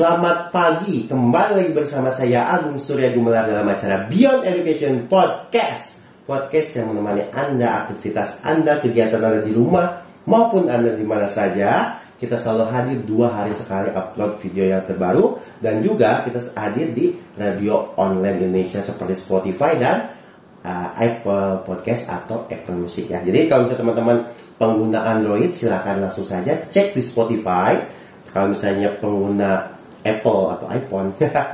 Selamat pagi, kembali lagi bersama saya Agung Surya Gumelar dalam acara Beyond Education Podcast. Podcast yang menemani Anda aktivitas Anda, kegiatan Anda di rumah maupun Anda di mana saja. Kita selalu hadir dua hari sekali upload video yang terbaru Dan juga kita hadir di radio online Indonesia seperti Spotify dan uh, Apple Podcast atau Apple Music ya. Jadi kalau misalnya teman-teman pengguna Android silahkan langsung saja cek di Spotify. Kalau misalnya pengguna Apple atau iPhone.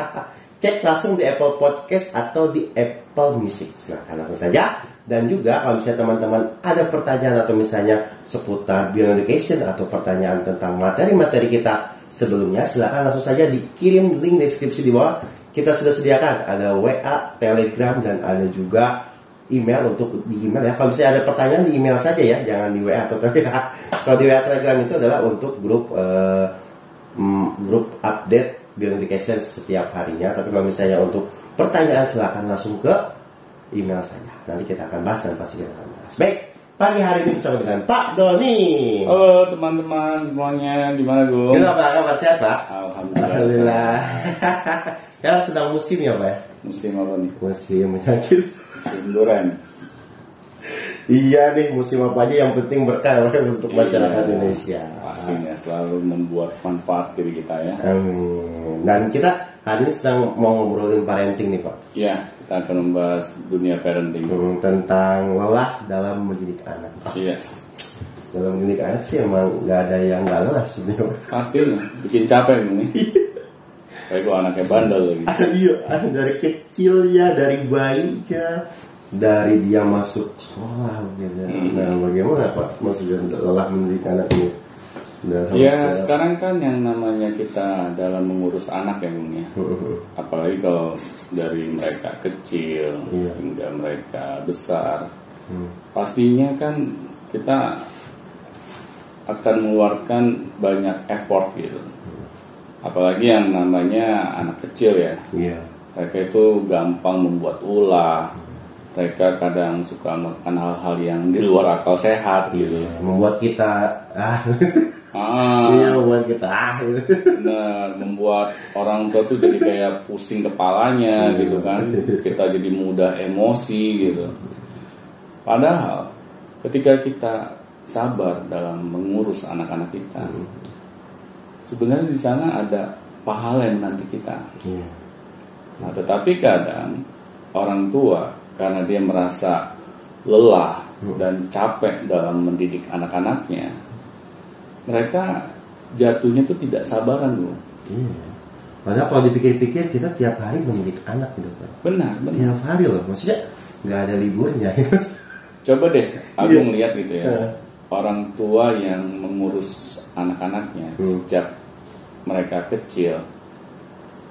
Cek langsung di Apple Podcast atau di Apple Music. Silahkan langsung saja. Dan juga kalau misalnya teman-teman ada pertanyaan atau misalnya seputar Beyond Education atau pertanyaan tentang materi-materi kita sebelumnya silahkan langsung saja dikirim link deskripsi di bawah. Kita sudah sediakan. Ada WA, Telegram dan ada juga email untuk di email ya. Kalau misalnya ada pertanyaan di email saja ya, jangan di WA atau Telegram. Kalau di WA Telegram itu adalah untuk grup uh, grup update Beyond Education setiap harinya. Tapi kalau misalnya untuk pertanyaan silahkan langsung ke email saja. Nanti kita akan bahas dan pasti kita akan bahas. Baik, pagi hari ini bersama dengan Pak Doni. Halo teman-teman semuanya, gimana Gung? Kita apa kabar sehat Pak? Alhamdulillah. Alhamdulillah. Sekarang sedang musim ya Pak? ya? Musim apa nih? Musim penyakit. Musim duren. Iya nih musim apa aja yang penting berkah untuk masyarakat Iya, Indonesia. Pastinya selalu membuat manfaat diri kita ya. Amin. Dan kita hari ini sedang mau ngobrolin parenting nih Pak. Iya, kita akan membahas dunia parenting. Hmm, tentang lelah dalam mendidik anak. Iya, Dalam mendidik anak sih emang nggak ada yang nggak lelah sebenarnya. pastinya bikin capek nih. Kayak gue anaknya bandel lagi. Iya, ada dari kecil ya, dari bayinya, dari dia masuk sekolah gitu. Hmm. Nah, bagaimana Pak maksudnya lelah mendidik anak ini? Dalam- Ya dalam- sekarang kan yang namanya kita dalam mengurus anak ya Gung ya. Hmm, Apalagi kalau dari mereka kecil Iya. hingga mereka besar. hmm. pastinya kan kita akan mengeluarkan banyak effort gitu. Apalagi yang namanya anak kecil ya, Iya. mereka itu gampang membuat ulah. Mereka kadang suka melakukan hal-hal yang di luar akal sehat gitu. Membuat kita ah Ah, iya membuat kita ah gitu. benar, membuat orang tua tuh jadi kayak pusing kepalanya gitu kan. Kita jadi mudah emosi gitu. Padahal ketika kita sabar dalam mengurus anak-anak kita, sebenarnya di sana ada pahala yang nanti kita. Iya. Nah, tetapi kadang orang tua karena dia merasa lelah dan capek dalam mendidik anak-anaknya, mereka jatuhnya tuh tidak sabaran loh. Iya. Padahal kalau dipikir-pikir kita tiap hari mendidik anak gitu Pak. Benar, benar. Tiap hari loh, maksudnya nggak ada liburnya. Coba deh, Agung lihat gitu ya. Iya. Orang tua yang mengurus anak-anaknya Hmm. sejak mereka kecil,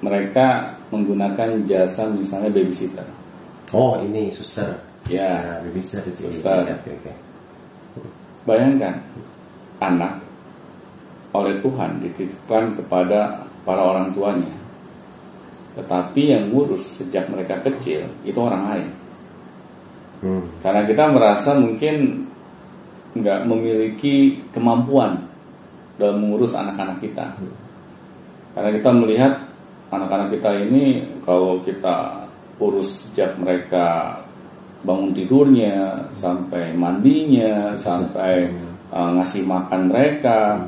mereka menggunakan jasa misalnya babysitter. Oh ini suster. Ya, Nah, bisa itu. Suster. Oke, oke, oke. bayangkan anak oleh Tuhan dititipkan kepada para orang tuanya. Tetapi yang ngurus sejak mereka kecil itu orang lain. Hmm. Karena kita merasa mungkin nggak memiliki kemampuan dalam mengurus anak-anak kita. Karena kita melihat anak-anak kita ini kalau kita urus sejak mereka bangun tidurnya sampai mandinya sampai uh, ngasih makan mereka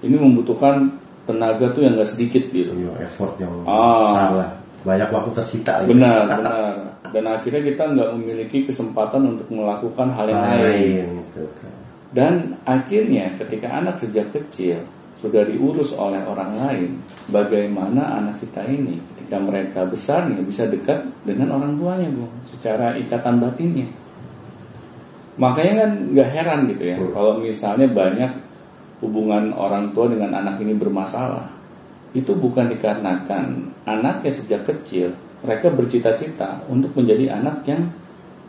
ini membutuhkan tenaga tuh yang nggak sedikit gitu. Iya, effort yang Ah. besar lah. Banyak waktu tersita lagi. Benar, benar. Dan akhirnya kita nggak memiliki kesempatan untuk melakukan hal yang lain. lain gitu. Dan akhirnya ketika anak sejak kecil sudah diurus oleh orang lain, bagaimana anak kita ini ketika mereka besarnya bisa dekat dengan orang tuanya, Bu, secara ikatan batinnya. Makanya kan nggak heran gitu ya, Hmm. kalau misalnya banyak hubungan orang tua dengan anak ini bermasalah. Itu bukan dikarenakan anaknya sejak kecil mereka bercita-cita untuk menjadi anak yang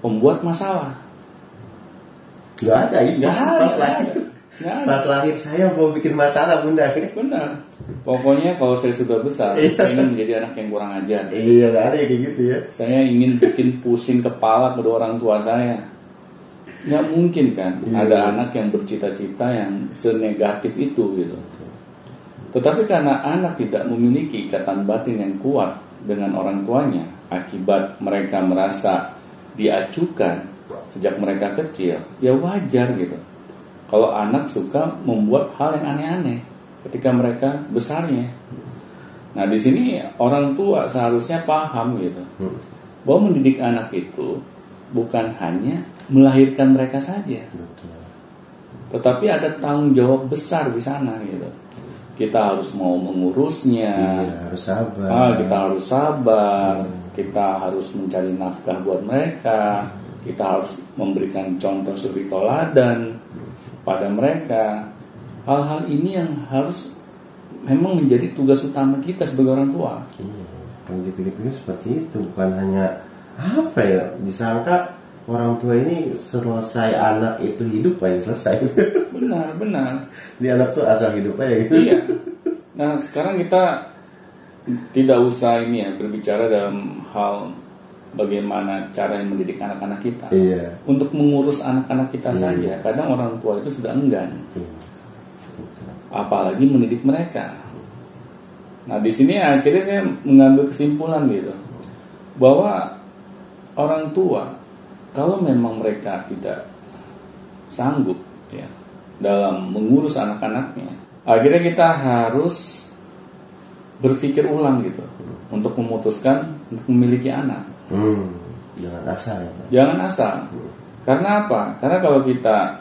pembuat masalah. Gak ada Nggak pas, ada, ada. Pas lahir saya mau bikin masalah bunda. Benar. Pokoknya kalau saya sudah besar, Iya. saya ingin menjadi anak yang kurang ajar. Iya gak ada kayak gitu ya. Saya ingin bikin pusing kepala kedua orang tua saya. Nggak mungkin kan Iya. ada anak yang bercita-cita yang senegatif itu gitu. Tetapi karena anak tidak memiliki ikatan batin yang kuat dengan orang tuanya, akibat mereka merasa diacukan sejak mereka kecil, ya wajar gitu. Kalau anak suka membuat hal yang aneh-aneh ketika mereka besarnya. Nah di sini orang tua seharusnya paham gitu Hmm. bahwa mendidik anak itu bukan hanya melahirkan mereka saja, Betul. tetapi ada tanggung jawab besar di sana gitu. Kita harus mau mengurusnya, Iya, harus sabar. ah, kita harus sabar, kita harus mencari nafkah buat mereka, kita harus memberikan contoh suri toladan pada mereka. Hal-hal ini yang harus memang menjadi tugas utama kita sebagai orang tua. Iya, kalau dipikir-pikir seperti itu bukan hanya apa ya disangka orang tua ini selesai anak itu hidup aja selesai. Benar, benar. Di anak tuh asal hidup aja gitu. Iya. Nah, sekarang kita tidak usah ini ya berbicara dalam hal bagaimana cara yang mendidik anak-anak kita. Iya. Untuk mengurus anak-anak kita Iya. saja, kadang orang tua itu sudah enggan, Iya. apalagi mendidik mereka. Nah, di sini akhirnya saya mengambil kesimpulan gitu bahwa orang tua kalau memang mereka tidak sanggup ya dalam mengurus anak-anaknya, akhirnya kita harus berpikir ulang gitu untuk memutuskan untuk memiliki anak. Hmm, jangan asal ya. Jangan asal. Karena apa? Karena kalau kita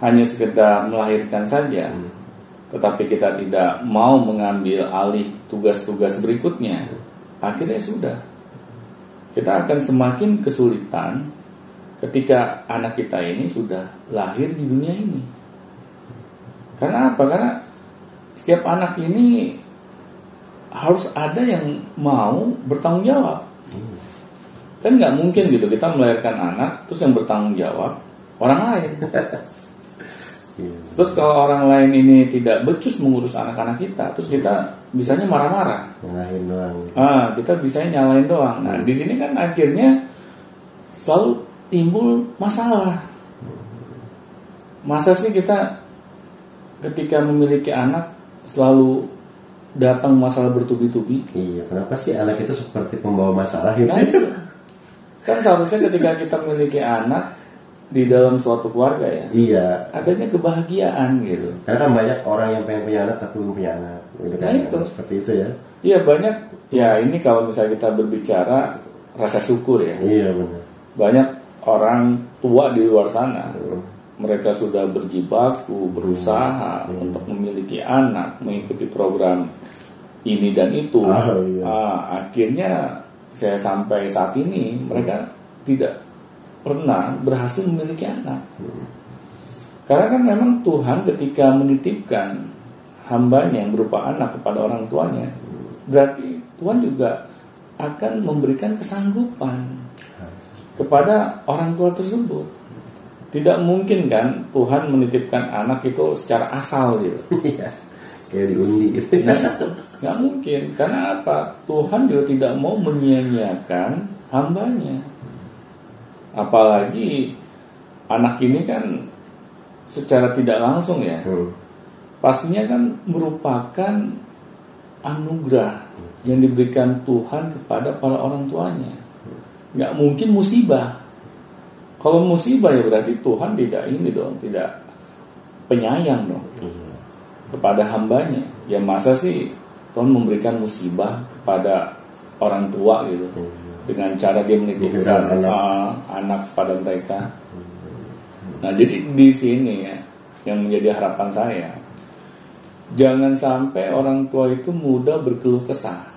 hanya sekedar melahirkan saja, tetapi kita tidak mau mengambil alih tugas-tugas berikutnya, akhirnya sudah. Kita akan semakin kesulitan ketika anak kita ini sudah lahir di dunia ini. Karena apa? Karena setiap anak ini harus ada yang mau bertanggung jawab kan nggak mungkin gitu kita melahirkan anak terus yang bertanggung jawab orang lain Iya. terus kalau orang lain ini tidak becus mengurus anak-anak kita terus kita bisanya marah-marah Ngalahin doang. ah kita bisanya nyalain doang nah di sini kan akhirnya selalu timbul masalah masa sih kita ketika memiliki anak selalu datang masalah bertubi-tubi Iya, kenapa sih anak itu seperti pembawa masalah gitu? Nah, itu. Kan seharusnya ketika kita memiliki anak di dalam suatu keluarga ya, iya, adanya kebahagiaan gitu. karena kan banyak orang yang pengen punya anak tapi belum punya anak, gitu kan? Nah, itu. Seperti itu ya? Iya banyak. Ya ini kalau misalnya kita berbicara rasa syukur ya, Iya benar. banyak orang tua di luar sana. Mereka sudah berjibaku, berusaha untuk memiliki anak, mengikuti program ini dan itu. Ah, iya. Ah, akhirnya saya sampai saat ini mereka tidak pernah berhasil memiliki anak. Karena kan memang Tuhan ketika menitipkan hambanya yang berupa anak kepada orang tuanya, berarti Tuhan juga akan memberikan kesanggupan kepada orang tua tersebut. Tidak mungkin kan Tuhan menitipkan anak itu secara asal gitu. Iya, kayak diundi gitu. Nah nggak mungkin. Karena apa? Tuhan juga tidak mau menyia-nyiakan hambanya. Apalagi anak ini kan secara tidak langsung ya, Hmm. pastinya kan merupakan anugerah yang diberikan Tuhan kepada para orang tuanya. Nggak mungkin musibah. Kalau musibah ya berarti Tuhan tidak ini dong, tidak penyayang dong Iya. kepada hambanya. Ya masa sih Tuhan memberikan musibah kepada orang tua gitu dengan cara dia menitipkan Menitipkan anak. uh, anak pada mereka. Nah jadi di sini ya yang menjadi harapan saya jangan sampai orang tua itu mudah berkeluh kesah.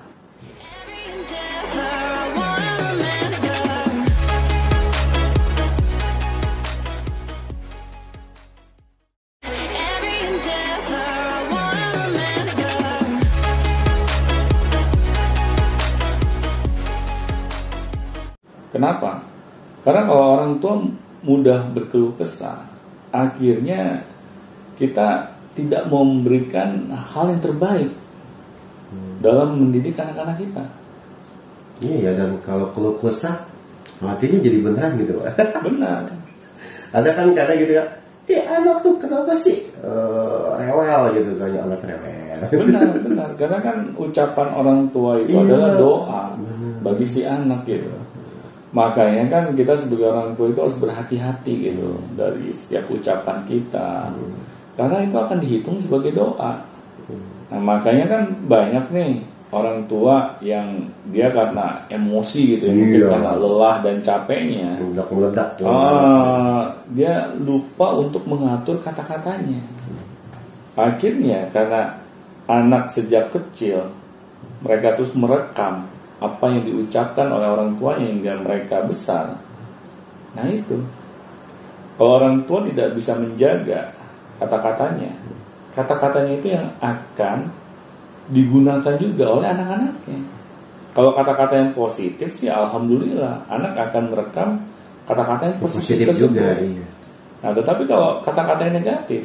Karena kalau orang tua mudah berkeluh kesah, akhirnya kita tidak mau memberikan hal yang terbaik dalam mendidik anak-anak kita. Iya, dan kalau keluh kesah, hatinya jadi beneran gitu, Pak. Benar. Ada kan kadang gitu ya, eh anak tuh kenapa sih eh, rewel gitu kayaknya anak rewel benar benar karena kan ucapan orang tua itu Iya. adalah doa bagi si anak gitu makanya kan kita sebagai orang tua itu harus berhati-hati gitu dari setiap ucapan kita. Karena itu akan dihitung sebagai doa. Nah makanya kan banyak nih orang tua yang dia karena emosi gitu ya mungkin Iya. karena lelah dan capeknya. Meledak meledak Ah, dia lupa untuk mengatur kata-katanya. Akhirnya karena anak sejak kecil mereka terus merekam apa yang diucapkan oleh orang tuanya hingga mereka besar. Nah itu, kalau orang tua tidak bisa menjaga kata-katanya, kata-katanya itu yang akan digunakan juga oleh anak-anaknya. Kalau kata-kata yang positif sih, alhamdulillah, anak akan merekam kata-kata yang positif, positif tersebut. juga iya Nah, tetapi kalau kata-kata yang negatif,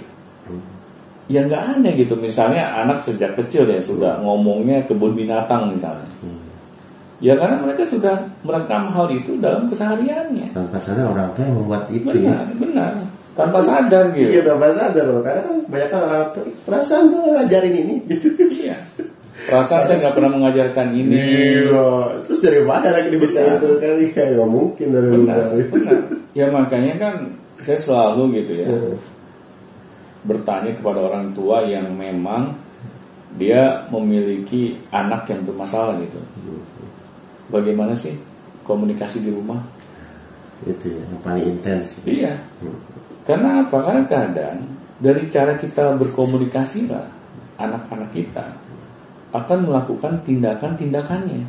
ya nggak aneh gitu. Misalnya anak sejak kecil ya sudah ngomongnya kebun binatang misalnya. Ya karena mereka sudah merekam hal itu dalam kesehariannya. tanpa sadar orang tua yang membuat itu ya Benar, benar. Tanpa sadar iya gitu. tanpa sadar loh karena kan banyak kan orang tua "Ih, perasaan gue ngajarin ini gitu Iya. Perasaan saya nggak pernah mengajarkan ini. Iya. terus dari mana lagi bisa itu kali ya nggak mungkin dari Benar, benar. Ya makanya kan saya selalu gitu ya. Iya. bertanya kepada orang tua yang memang dia memiliki anak yang bermasalah gitu. Bagaimana sih komunikasi di rumah? itu ya yang paling intens Iya. Karena apa? Karena kadang dari cara kita berkomunikasi lah anak-anak kita akan melakukan tindakan-tindakannya.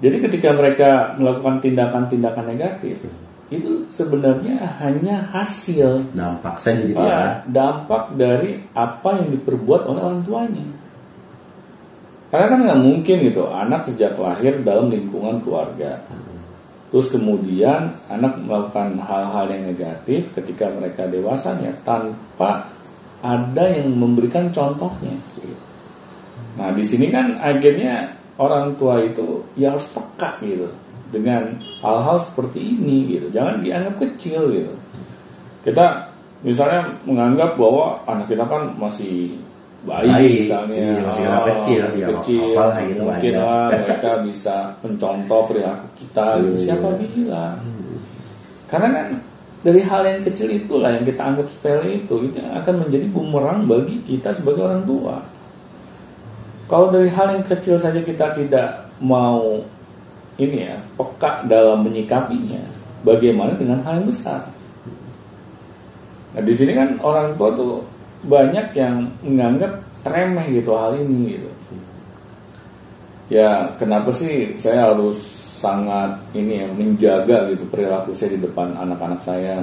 Jadi ketika mereka melakukan tindakan-tindakan negatif, itu sebenarnya hanya hasil dampak saya jadi Ah, ya dampak dari apa yang diperbuat oleh orang tuanya. Karena kan nggak mungkin gitu anak sejak lahir dalam lingkungan keluarga. Terus kemudian anak melakukan hal-hal yang negatif ketika mereka dewasanya tanpa ada yang memberikan contohnya. Nah di sini kan akhirnya orang tua itu ya harus peka gitu dengan hal-hal seperti ini gitu. Jangan dianggap kecil gitu. Kita misalnya menganggap bahwa anak kita kan masih bayi, Bayi, misalnya. Iya, masih Ah, kecil, masih ya, kecil, apa gitu mungkin banyak. lah mereka bisa mencontoh perilaku kita. Gitu. Iya. siapa bilang? Karena kan dari hal yang kecil itulah yang kita anggap sepele itu itu yang akan menjadi bumerang bagi kita sebagai orang tua. Kalau dari hal yang kecil saja kita tidak mau ini ya peka dalam menyikapinya bagaimana dengan hal yang besar? Nah di sini kan orang tua tuh banyak yang menganggap remeh gitu hal ini gitu ya kenapa sih saya harus sangat ini ya menjaga gitu perilaku saya di depan anak-anak saya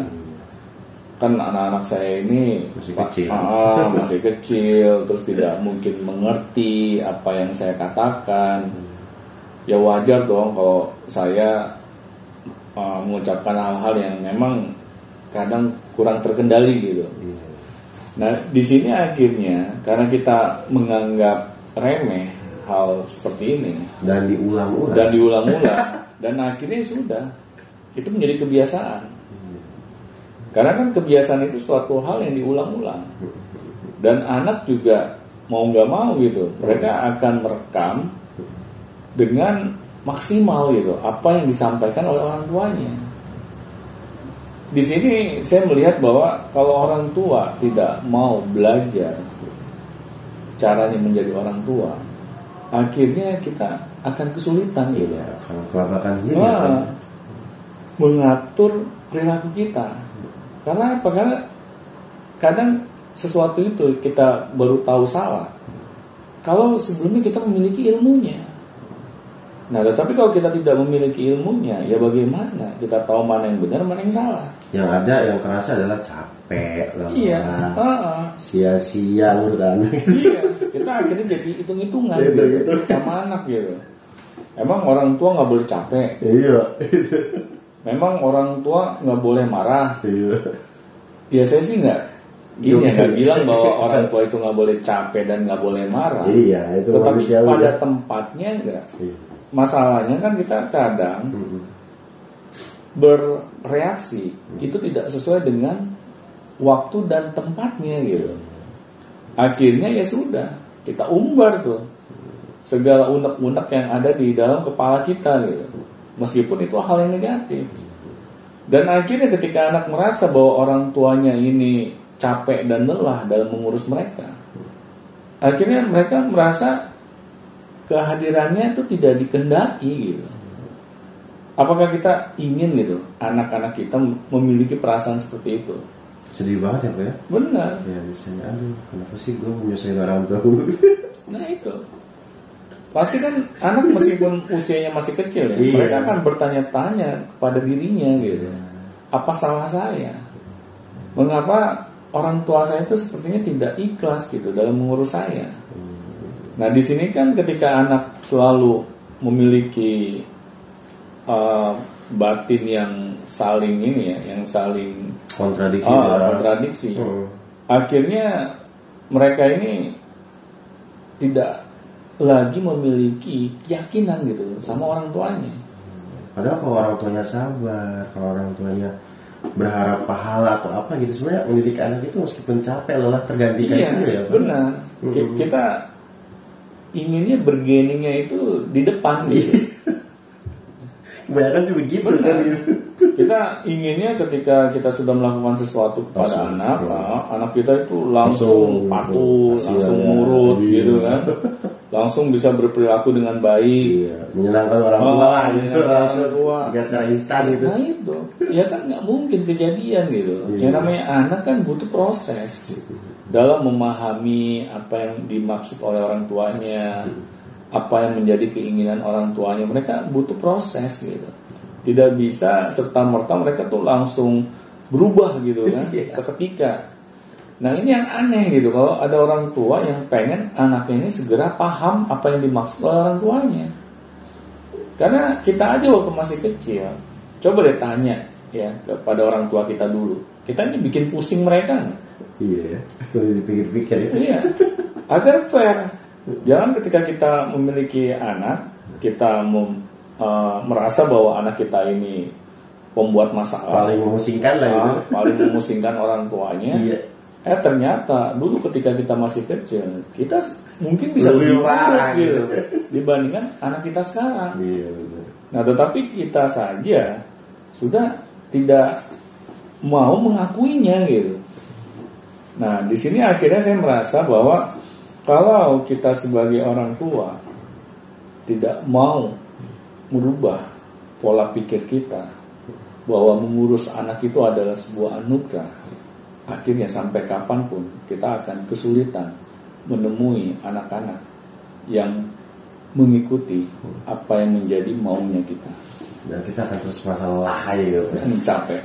kan anak-anak saya ini Masih kecil. ah, masih kecil terus tidak mungkin mengerti apa yang saya katakan ya wajar dong kalau saya uh, mengucapkan hal-hal yang memang kadang kurang terkendali gitu Iya. Nah, di sini akhirnya karena kita menganggap remeh hal seperti ini dan diulang-ulang dan diulang-ulang dan akhirnya sudah itu menjadi kebiasaan. Karena kan kebiasaan itu suatu hal yang diulang-ulang. Dan anak juga mau nggak mau gitu, mereka akan merekam dengan maksimal gitu apa yang disampaikan oleh orang tuanya. Di sini saya melihat bahwa kalau orang tua tidak mau belajar caranya menjadi orang tua, akhirnya kita akan kesulitan gitu. Iya, kalau kelabakan sendiri Wah, kan. mengatur perilaku kita. Karena apa? Karena kadang sesuatu itu kita baru tahu salah. Kalau sebelumnya kita memiliki ilmunya. Nah, tetapi kalau kita tidak memiliki ilmunya, ya bagaimana kita tahu mana yang benar, mana yang salah? Yang ada yang kerasa adalah capek lelah Iya, heeh. sia-sia urusan iya. Kita akhirnya jadi hitung-hitungan Gitu, gitu, gitu. sama anak gitu. Emang orang tua nggak boleh capek. iya Memang orang tua nggak boleh marah. iya Ya saya sih nggak ini ya nggak bilang bahwa orang tua itu nggak boleh capek dan nggak boleh marah. Iya, itu Tetapi pada ya. tempatnya enggak. Iya. Masalahnya kan kita kadang Mm-mm. Bereaksi itu tidak sesuai dengan waktu dan tempatnya gitu. Akhirnya ya sudah, kita umbar tuh segala unek-unek yang ada di dalam kepala kita gitu. Meskipun itu hal yang negatif. Dan akhirnya ketika anak merasa bahwa orang tuanya ini capek dan lelah dalam mengurus mereka, akhirnya mereka merasa kehadirannya itu tidak dikendaki gitu. Apakah kita ingin gitu anak-anak kita memiliki perasaan seperti itu? Sedih banget ya Pak ya. Benar. Ya misalnya aduh kenapa sih gue menyusahin orang tua Nah itu. Pasti kan anak meskipun usianya masih kecil ya, Iya. mereka akan bertanya-tanya kepada dirinya gitu. Apa salah saya? Mengapa orang tua saya itu sepertinya tidak ikhlas gitu dalam mengurus saya? Nah di sini kan ketika anak selalu memiliki uh, batin yang saling ini ya, yang saling kontradiksi lah. kontradiksi, Hmm. akhirnya mereka ini tidak lagi memiliki keyakinan gitu sama orang tuanya. Padahal kalau orang tuanya sabar, kalau orang tuanya berharap pahala atau apa gitu sebenarnya mendidik anak itu meskipun capek lelah tergantikan Iya, juga ya Pak. benar. Mm-mm. Kita inginnya bergeningnya itu di depan gitu. Kebanyakan sih begitu Benar. kan gitu. kita inginnya ketika kita sudah melakukan sesuatu kepada Langsung, anak, ya. anak kita itu langsung, Langsung, patuh, langsung nurut iya. gitu kan. Langsung bisa berperilaku dengan baik. Iya, menyenangkan orang Oh, tua gitu menyenangkan langsung orang tua. Secara instan gitu. Nah itu, ya kan nggak mungkin kejadian gitu. Iya. Yang namanya anak kan butuh proses dalam memahami apa yang dimaksud oleh orang tuanya, apa yang menjadi keinginan orang tuanya. Mereka butuh proses gitu. Tidak bisa serta merta mereka tuh langsung berubah gitu kan, Iya. seketika. Nah ini yang aneh gitu kalau ada orang tua yang pengen anaknya ini segera paham apa yang dimaksud oleh orang tuanya. Karena kita aja waktu masih kecil, coba deh tanya ya kepada orang tua kita dulu. Kita ini bikin pusing mereka nggak? Iya ya, kalau dipikir-pikir ya. Iya. Agar fair. Jangan ketika kita memiliki anak, kita mem- eh, merasa bahwa anak kita ini pembuat masalah, Paling memusingkan lah ah, paling memusingkan orang tuanya. Iya. Eh ternyata dulu ketika kita masih kecil, kita mungkin bisa Lebih parah gitu gitu. dibandingkan anak kita sekarang. Iya benar. Nah, tetapi kita saja sudah tidak mau mengakuinya gitu. Nah, di sini akhirnya saya merasa bahwa kalau kita sebagai orang tua tidak mau merubah pola pikir kita bahwa mengurus anak itu adalah sebuah anugerah, akhirnya sampai kapan pun kita akan kesulitan menemui anak-anak yang mengikuti apa yang menjadi maunya kita. Dan kita akan terus merasa lelah aja gitu. Capek.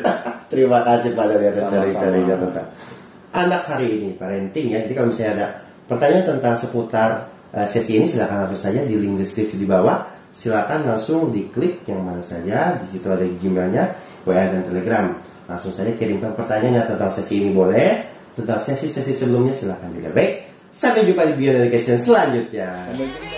Terima kasih Pak dari atas seri-serinya tentang anak hari ini parenting ya. Jadi kalau misalnya ada pertanyaan tentang seputar eh, sesi ini silakan langsung saja di link deskripsi di bawah. Silakan langsung diklik yang mana saja. Di situ ada Gmailnya, WA dan Telegram. Langsung saja kirimkan pertanyaannya tentang sesi ini boleh. Tentang sesi-sesi sebelumnya silakan juga baik. Sampai jumpa di Beyond Education selanjutnya. Sampai jumpa.